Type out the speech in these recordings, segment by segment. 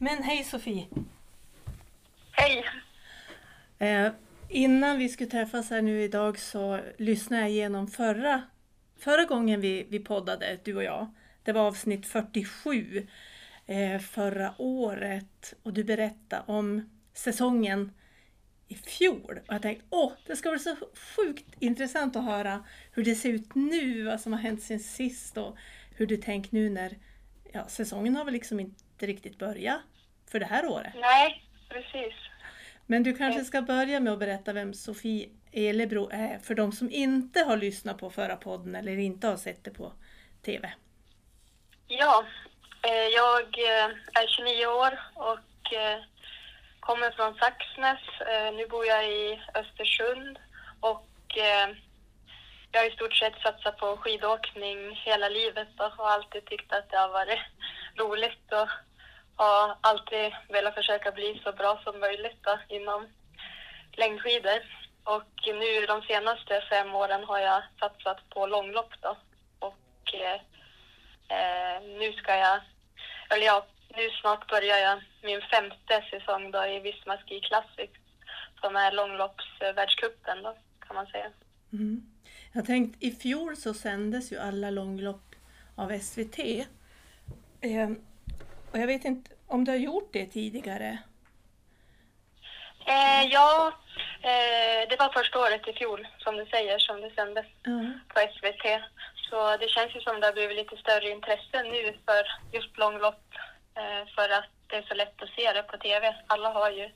Men hej Sofie! Hej! Eh, innan vi skulle träffas här nu idag så lyssnade jag igenom förra, förra gången vi, vi poddade, du och jag. Det var avsnitt 47 eh, förra året och du berättade om säsongen i fjol. Och jag tänkte, åh, det ska bli så sjukt intressant att höra hur det ser ut nu, vad som har hänt sen sist och hur du tänker nu när ja, säsongen har väl liksom inte riktigt börjat för det här året. Nej, precis. Men du kanske ska börja med att berätta vem Sofie Elebro är för de som inte har lyssnat på förra podden eller inte har sett det på TV. Ja, eh, jag eh, är 29 år och eh, kommer från Saxnäs. Nu bor jag i Östersund och jag har i stort sett satsat på skidåkning hela livet och har alltid tyckt att det har varit roligt och har alltid velat försöka bli så bra som möjligt då, inom längdskidor. Och nu de senaste fem åren har jag satsat på långlopp då. Och eh, eh, nu ska jag, eller ja, nu snart börjar jag min femte säsong då i Visma Ski Classic som är långloppsvärldscupen då kan man säga. Mm. Jag tänkte i fjol så sändes ju alla långlopp av SVT. Eh, och jag vet inte om du har gjort det tidigare? Eh, ja, eh, det var första året i fjol som du säger som det sändes mm. på SVT. Så det känns ju som det har blivit lite större intresse nu för just långlopp eh, för att det är så lätt att se det på TV. Alla har ju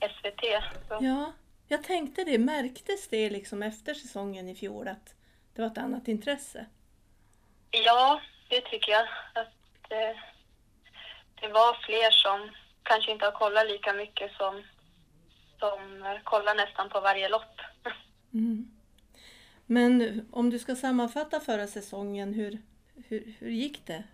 SVT. Så. Ja, jag tänkte det. Märktes det liksom efter säsongen i fjol att det var ett annat intresse? Ja, det tycker jag. Att, eh, det var fler som kanske inte har kollat lika mycket som, som kollar nästan på varje lopp. Mm. Men om du ska sammanfatta förra säsongen, hur, hur, hur gick det?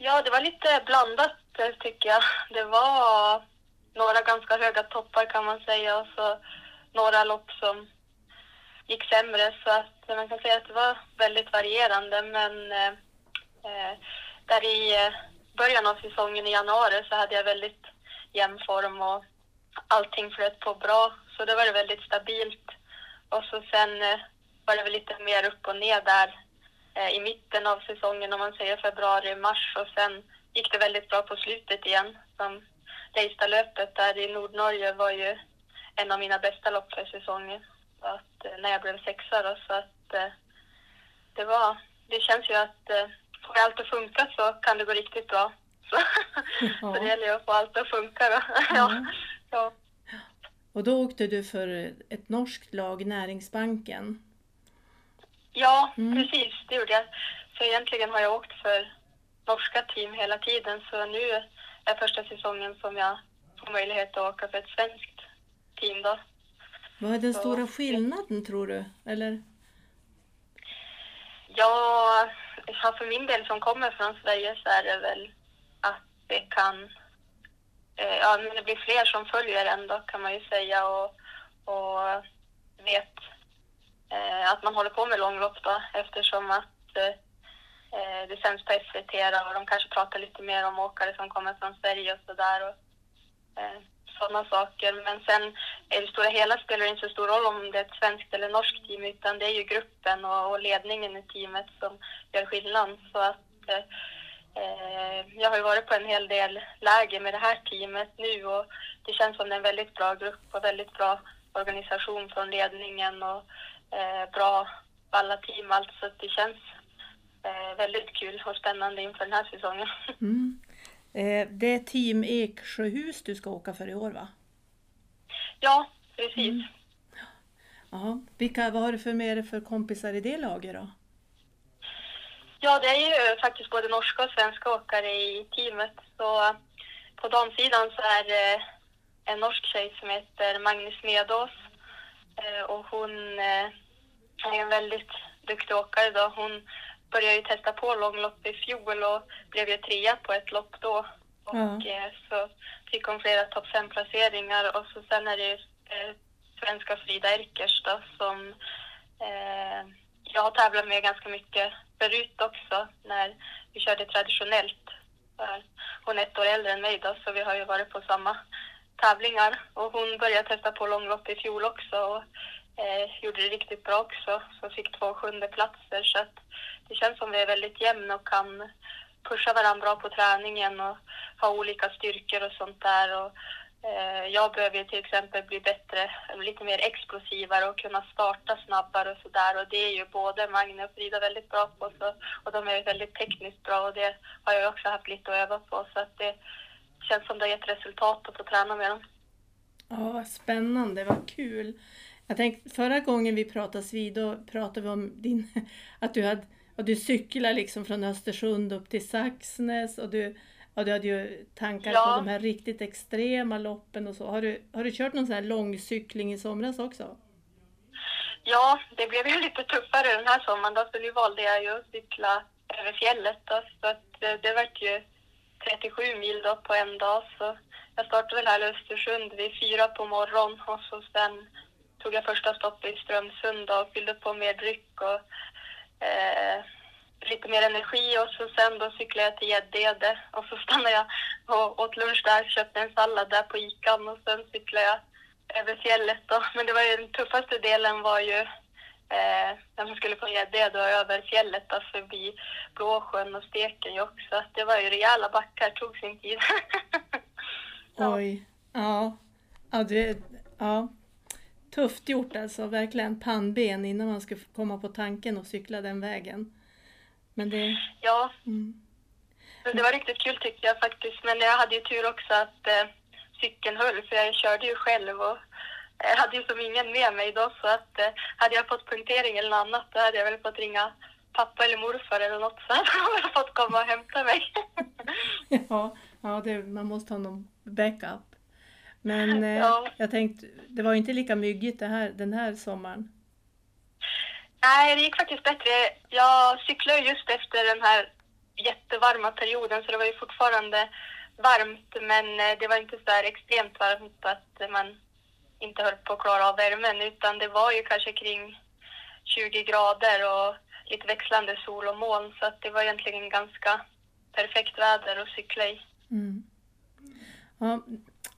Ja, det var lite blandat tycker jag. Det var några ganska höga toppar kan man säga och så några lopp som gick sämre så att man kan säga att det var väldigt varierande men eh, eh Eh, där i eh, början av säsongen i januari så hade jag väldigt jämn form och allting flöt på bra. Så det var väldigt stabilt. Och så sen eh, var det väl lite mer upp och ner där eh, i mitten av säsongen om man säger februari, mars och sen gick det väldigt bra på slutet igen. Som Leistalöpet där i Nordnorge var ju en av mina bästa lopp för säsongen. Så att, eh, när jag blev sexa då, så att det var, det känns ju att får allt att funka så kan det gå riktigt bra. Så, ja. så det gäller ju att få allt att funka då. Ja. ja. Och då åkte du för ett norskt lag, Näringsbanken? Ja, mm. precis, det gjorde jag. Så egentligen har jag åkt för norska team hela tiden, så nu är första säsongen som jag får möjlighet att åka för ett svenskt team då. Vad är den så. stora skillnaden tror du? Eller? Ja, för min del som kommer från Sverige så är det väl att det kan... Eh, ja, men det blir fler som följer ändå kan man ju säga och, och vet eh, att man håller på med långlopp då eftersom att eh, det sänds på SVT och de kanske pratar lite mer om åkare som kommer från Sverige och sådär. Eh, sådana saker. Men sen i det stora hela spelar det inte så stor roll om det är ett svenskt eller norskt team utan det är ju gruppen och, och ledningen i teamet som gör skillnad. Så att eh, eh, jag har ju varit på en hel del läger med det här teamet nu och det känns som det är en väldigt bra grupp och väldigt bra organisation från ledningen och eh, bra alla team. Alltså det känns eh, väldigt kul och spännande inför den här säsongen. Mm. Eh, det är Team Eksjöhus du ska åka för i år va? Ja, precis. Mm. Ja. Vilka, vad har du för med för kompisar i det laget då? Ja, det är ju faktiskt både norska och svenska åkare i teamet. Så på damsidan så är det en norsk tjej som heter Magnus Medås. Eh, och hon eh, är en väldigt duktig åkare då. Hon började ju testa på långlopp i fjol och blev ju trea på ett lopp då. Och mm. så fick hon flera topp fem placeringar och så sen är det eh, svenska Frida Erkers då som eh, jag har tävlat med ganska mycket förut också när vi körde traditionellt Hon är ett år äldre än mig då, så vi har ju varit på samma tävlingar. Och hon började testa på långlopp i fjol också och eh, gjorde det riktigt bra också. Så fick två sjunde platser så att det känns som vi är väldigt jämna och kan pusha varandra bra på träningen och ha olika styrkor och sånt där. Och, eh, jag behöver ju till exempel bli bättre, lite mer explosivare och kunna starta snabbare och sådär. Och det är ju både Magne och Frida väldigt bra på. Så, och de är väldigt tekniskt bra och det har jag också haft lite att öva på. Så att det känns som det har gett resultat att få träna med dem. Ja, vad spännande, vad kul. Jag tänkte, förra gången vi pratades vid, då pratade vi om din, att du hade och du cyklar liksom från Östersund upp till Saxnäs och du, och du hade ju tankar ja. på de här riktigt extrema loppen och så. Har du, har du kört någon sån här långcykling i somras också? Ja, det blev ju lite tuffare den här sommaren då, så nu valde jag ju att cykla över fjället då, så att det, det vart ju 37 mil då på en dag. Så jag startade väl här i Östersund vid fyra på morgonen och så sen tog jag första stoppet i Strömsund och fyllde på mer dryck och eh, lite mer energi och så sen då cyklade jag till Gäddede och så stannade jag och åt lunch där, köpte en sallad där på Ican och sen cyklade jag över fjället då. Men det var ju den tuffaste delen var ju eh, när man skulle från Gäddede och över fjället då förbi Blåsjön och Stekenjokk så det var ju rejäla backar, tog sin tid. Oj, ja. Ja, du, ja. Tufft gjort alltså, verkligen pannben innan man ska komma på tanken och cykla den vägen. Men det... Ja. Mm. Det var riktigt kul tyckte jag faktiskt. Men jag hade ju tur också att eh, cykeln höll för jag körde ju själv och jag eh, hade ju som ingen med mig då så att eh, hade jag fått punktering eller något annat då hade jag väl fått ringa pappa eller morfar eller något så hade de fått komma och hämta mig. ja, ja det, man måste ha någon backup. Men eh, ja. jag tänkte, det var inte lika myggigt det här, den här sommaren. Nej, det gick faktiskt bättre. Jag cyklade just efter den här jättevarma perioden så det var ju fortfarande varmt men eh, det var inte så extremt varmt att man inte höll på att klara av värmen utan det var ju kanske kring 20 grader och lite växlande sol och moln så att det var egentligen ganska perfekt väder att cykla i. Mm. Ja,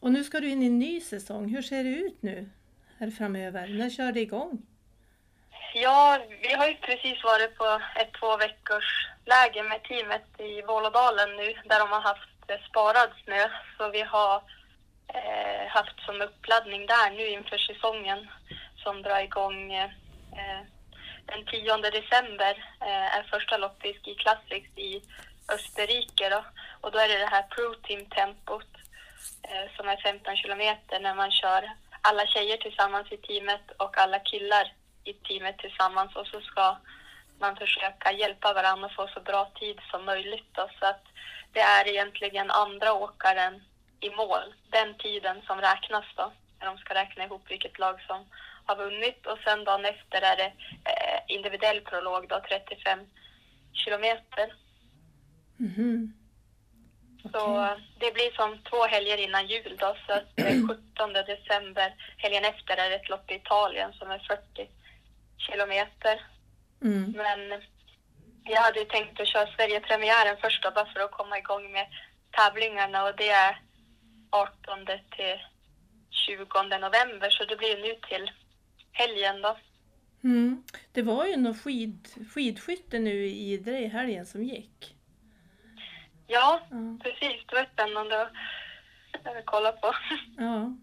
och nu ska du in i en ny säsong. Hur ser det ut nu här framöver? När kör det igång? Ja, vi har ju precis varit på ett två veckors läger med teamet i Vålådalen nu där de har haft sparad snö. Så vi har eh, haft som uppladdning där nu inför säsongen som drar igång eh, den 10 december eh, är första loppet i Ski Classics i Österrike då. Och då är det det här Pro Team tempot Eh, som är 15 kilometer när man kör alla tjejer tillsammans i teamet och alla killar i teamet tillsammans och så ska man försöka hjälpa varandra och få så bra tid som möjligt. Då, så att det är egentligen andra åkaren i mål, den tiden som räknas då, när de ska räkna ihop vilket lag som har vunnit och sen dagen efter är det eh, individuell prolog då, 35 kilometer. Mm -hmm. Så det blir som två helger innan jul då, så att 17 december, helgen efter, är det ett lopp i Italien som är 40 kilometer. Mm. Men jag hade tänkt att köra Sverigepremiären först då, bara för att komma igång med tävlingarna och det är 18 till 20 november, så det blir nu till helgen då. Mm. Det var ju något skid, skidskytte nu i Idre i helgen som gick. Ja, ja, precis. Det var spännande att kolla på. Ja.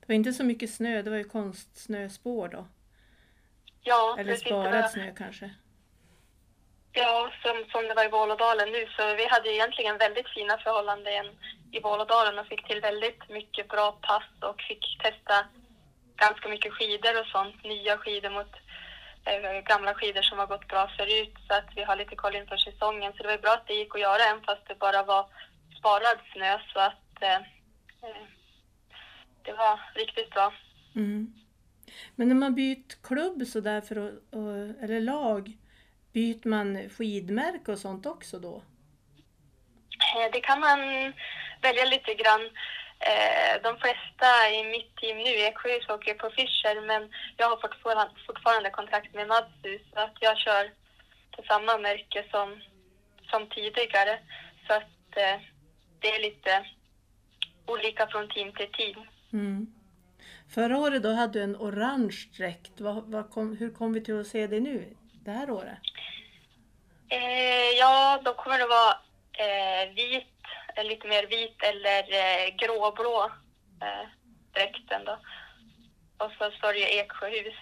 Det var inte så mycket snö, det var ju konstsnöspår då. Ja, Eller precis, sparad var... snö kanske. Ja, som, som det var i Vålådalen nu. Så vi hade egentligen väldigt fina förhållanden i Vålådalen och fick till väldigt mycket bra pass och fick testa ganska mycket skidor och sånt. Nya skidor mot Eh, gamla skidor som har gått bra förut så att vi har lite koll inför säsongen. Så det var bra att det gick att göra även fast det bara var sparad snö så att eh, eh, det var riktigt bra. Mm. Men när man byter klubb sådär för att, eller lag, byter man skidmärke och sånt också då? Eh, det kan man välja lite grann. Eh, de flesta i mitt team nu, Eksjö åker på Fischer, men jag har fortfarande, fortfarande kontrakt med Madsu så att jag kör på samma märke som, som tidigare. Så att eh, det är lite olika från team till team. Mm. Förra året då hade du en orange dräkt. Vad, vad kom, hur kom vi till att se det nu, det här året? Eh, ja, då kommer det vara eh, vit, lite mer vit eller eh, gråblå eh, dräkten då. Och så står det ju Eksjöhus.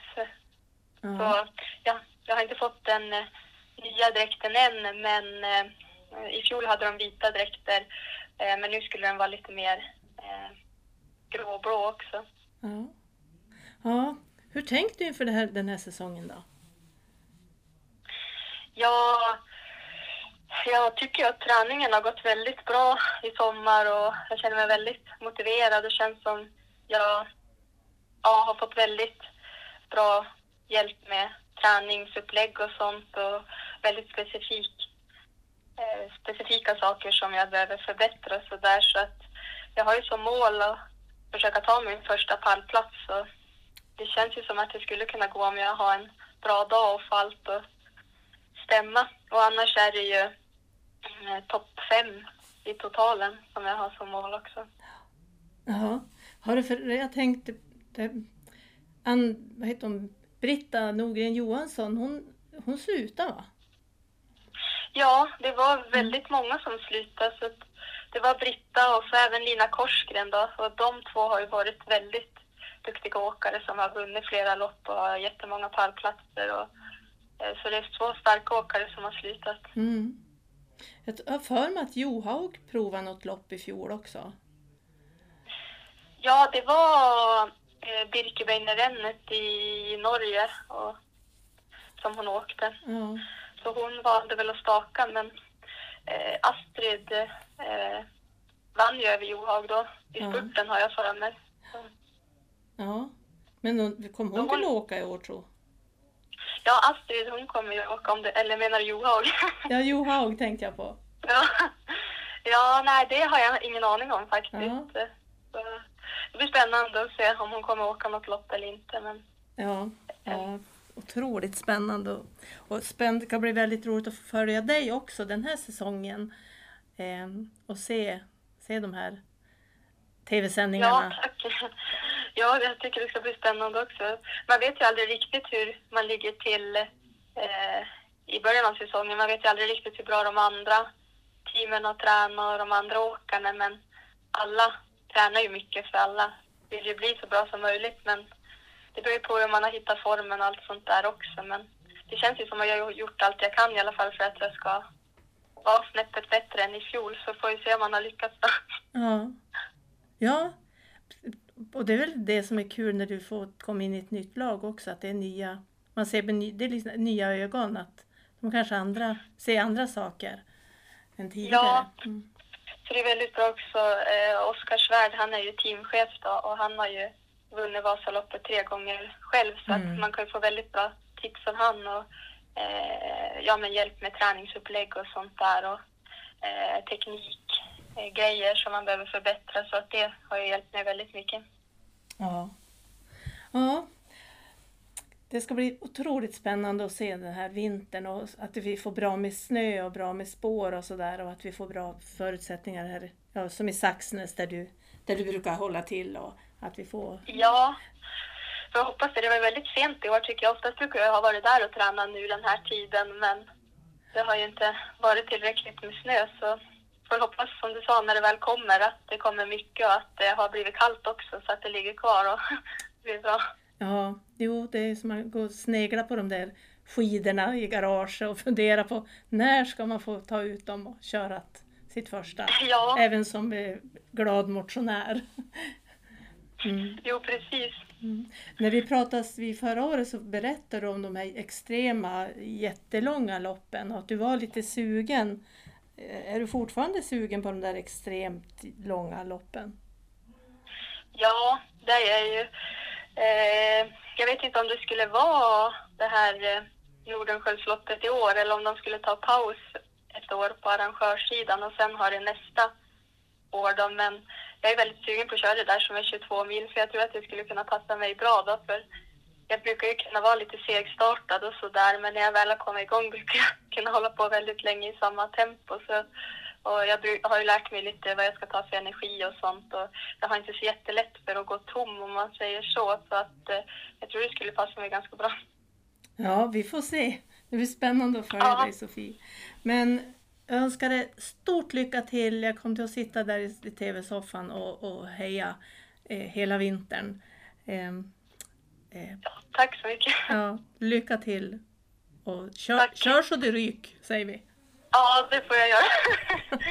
Ja. Så ja, jag har inte fått den eh, nya dräkten än, men i fjol hade de vita dräkter. Men nu skulle den vara lite mer gråblå också. Ja. ja. Hur tänkte du inför här, den här säsongen då? Ja, Alltså, jag tycker att träningen har gått väldigt bra i sommar och jag känner mig väldigt motiverad. Det känns som jag ja, har fått väldigt bra hjälp med träningsupplägg och sånt och väldigt specifik, eh, specifika saker som jag behöver förbättra så där. Så att jag har ju som mål att försöka ta min första pallplats och det känns ju som att det skulle kunna gå om jag har en bra dag och får allt att stämma. Och annars är det ju eh, topp fem i totalen som jag har som mål också. Ja. Har du för, jag tänkte, det, Ann, vad heter hon, Britta Norgren Johansson, hon, hon slutade va? Ja, det var väldigt många som slutade. Så det var Britta och så även Lina Korsgren då. Och de två har ju varit väldigt duktiga åkare som har vunnit flera lopp och har jättemånga pallplatser. Och, eh, så det är två starka åkare som har slutat. Mm. Jag har för mig att Johaug provade något lopp i fjol också. Ja, det var eh, Birkebeinerrennet i Norge och, som hon åkte. Ja. Så hon valde väl att staka men eh, Astrid eh, vann ju över Johaug då. I Ja. spurten har jag för mig. Så- ja. Men hon, kom hon till att åka i år tro? Ja, Astrid hon kommer ju åka om det, eller menar du Johaug? Ja, Johaug tänkte jag på. ja. ja, nej det har jag ingen aning om faktiskt. Ja. Så, det blir spännande att se om hon kommer åka något lopp eller inte. Men Ja, ja otroligt spännande. Och, och spännande, det kan bli väldigt roligt att följa dig också den här säsongen. Eh, och se, se de här ja, tv-sändningarna. tack. Ja, jag tycker det ska bli spännande också. Man vet ju aldrig riktigt hur man ligger till eh, i början av säsongen. Man vet ju aldrig riktigt hur bra de andra teamen har tränat och de andra åkarna. Men alla tränar ju mycket för alla vill ju bli så bra som möjligt. Men det beror ju på hur man har hittat formen och allt sånt där också. Men det känns ju som att jag har gjort allt jag kan i alla fall för att jag ska vara snäppet bättre än i fjol. Så får vi se om man har lyckats då. Ja. ja, och det är väl det som är kul när du får komma in i ett nytt lag också, att det är nya, man ser det är liksom nya ögon, att de kanske andra, ser andra saker än tidigare. Ja. Mm. Så det är väldigt bra också. Eh, Oskar Svärd, han är ju teamchef då och han har ju vunnit Vasaloppet tre gånger själv så Mm. att man kan ju få väldigt bra tips från han och eh, ja, men hjälp med träningsupplägg och sånt där och eh, teknik, eh, grejer som man behöver förbättra så att det har ju hjälpt mig väldigt mycket. Ja. ja. Det ska bli otroligt spännande att se den här vintern och att vi får bra med snö och bra med spår och sådär och att vi får bra förutsättningar här, ja, som i Saxnäs där du, där du brukar hålla till och att vi får... Ja, jag hoppas det. Det var väldigt sent i år tycker jag. Oftast brukar jag ha varit där och tränat nu den här tiden men det har ju inte varit tillräckligt med snö så får hoppas som du sa när det väl kommer att det kommer mycket och att det har blivit kallt också så att det ligger kvar och blir bra. Ja, jo, det är som att gå och snegla på de där skidorna i garaget och fundera på när ska man få ta ut dem och köra sitt första. Ja, Även som eh, glad motionär. Mm. jo precis. Mm. När vi pratades vid förra året så berättade du om de här extrema jättelånga loppen och att du var lite sugen. Eh, är du fortfarande sugen på de där extremt långa loppen? Ja, det är jag ju. Eh, jag vet inte om det skulle vara det här eh, Nordenskiöldsloppet i år eller om de skulle ta paus ett år på arrangörssidan och sen ha det nästa år då. Men jag är väldigt sugen på att köra det där som är 22 mil för jag tror att det skulle kunna passa mig bra då. För jag brukar ju kunna vara lite segstartad och sådär men när jag väl har kommit igång brukar jag kunna hålla på väldigt länge i samma tempo. Så Och jag har ju lärt mig lite vad jag ska ta för energi och sånt. Och jag har inte så jättelätt för att gå tom om man säger så. Så att eh, jag tror det skulle passa mig ganska bra. Ja, vi får se. Det blir spännande att följa Ja. dig Sofie. Men jag önskar dig stort lycka till. Jag kommer till att sitta där i tv-soffan och, och heja eh, hela vintern. Eh, Ja, tack så mycket. ja, lycka till. Och kör, Tack. kör så du ryk, säger vi. Ja, det får jag göra.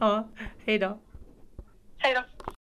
Ja, hej då. Hej då.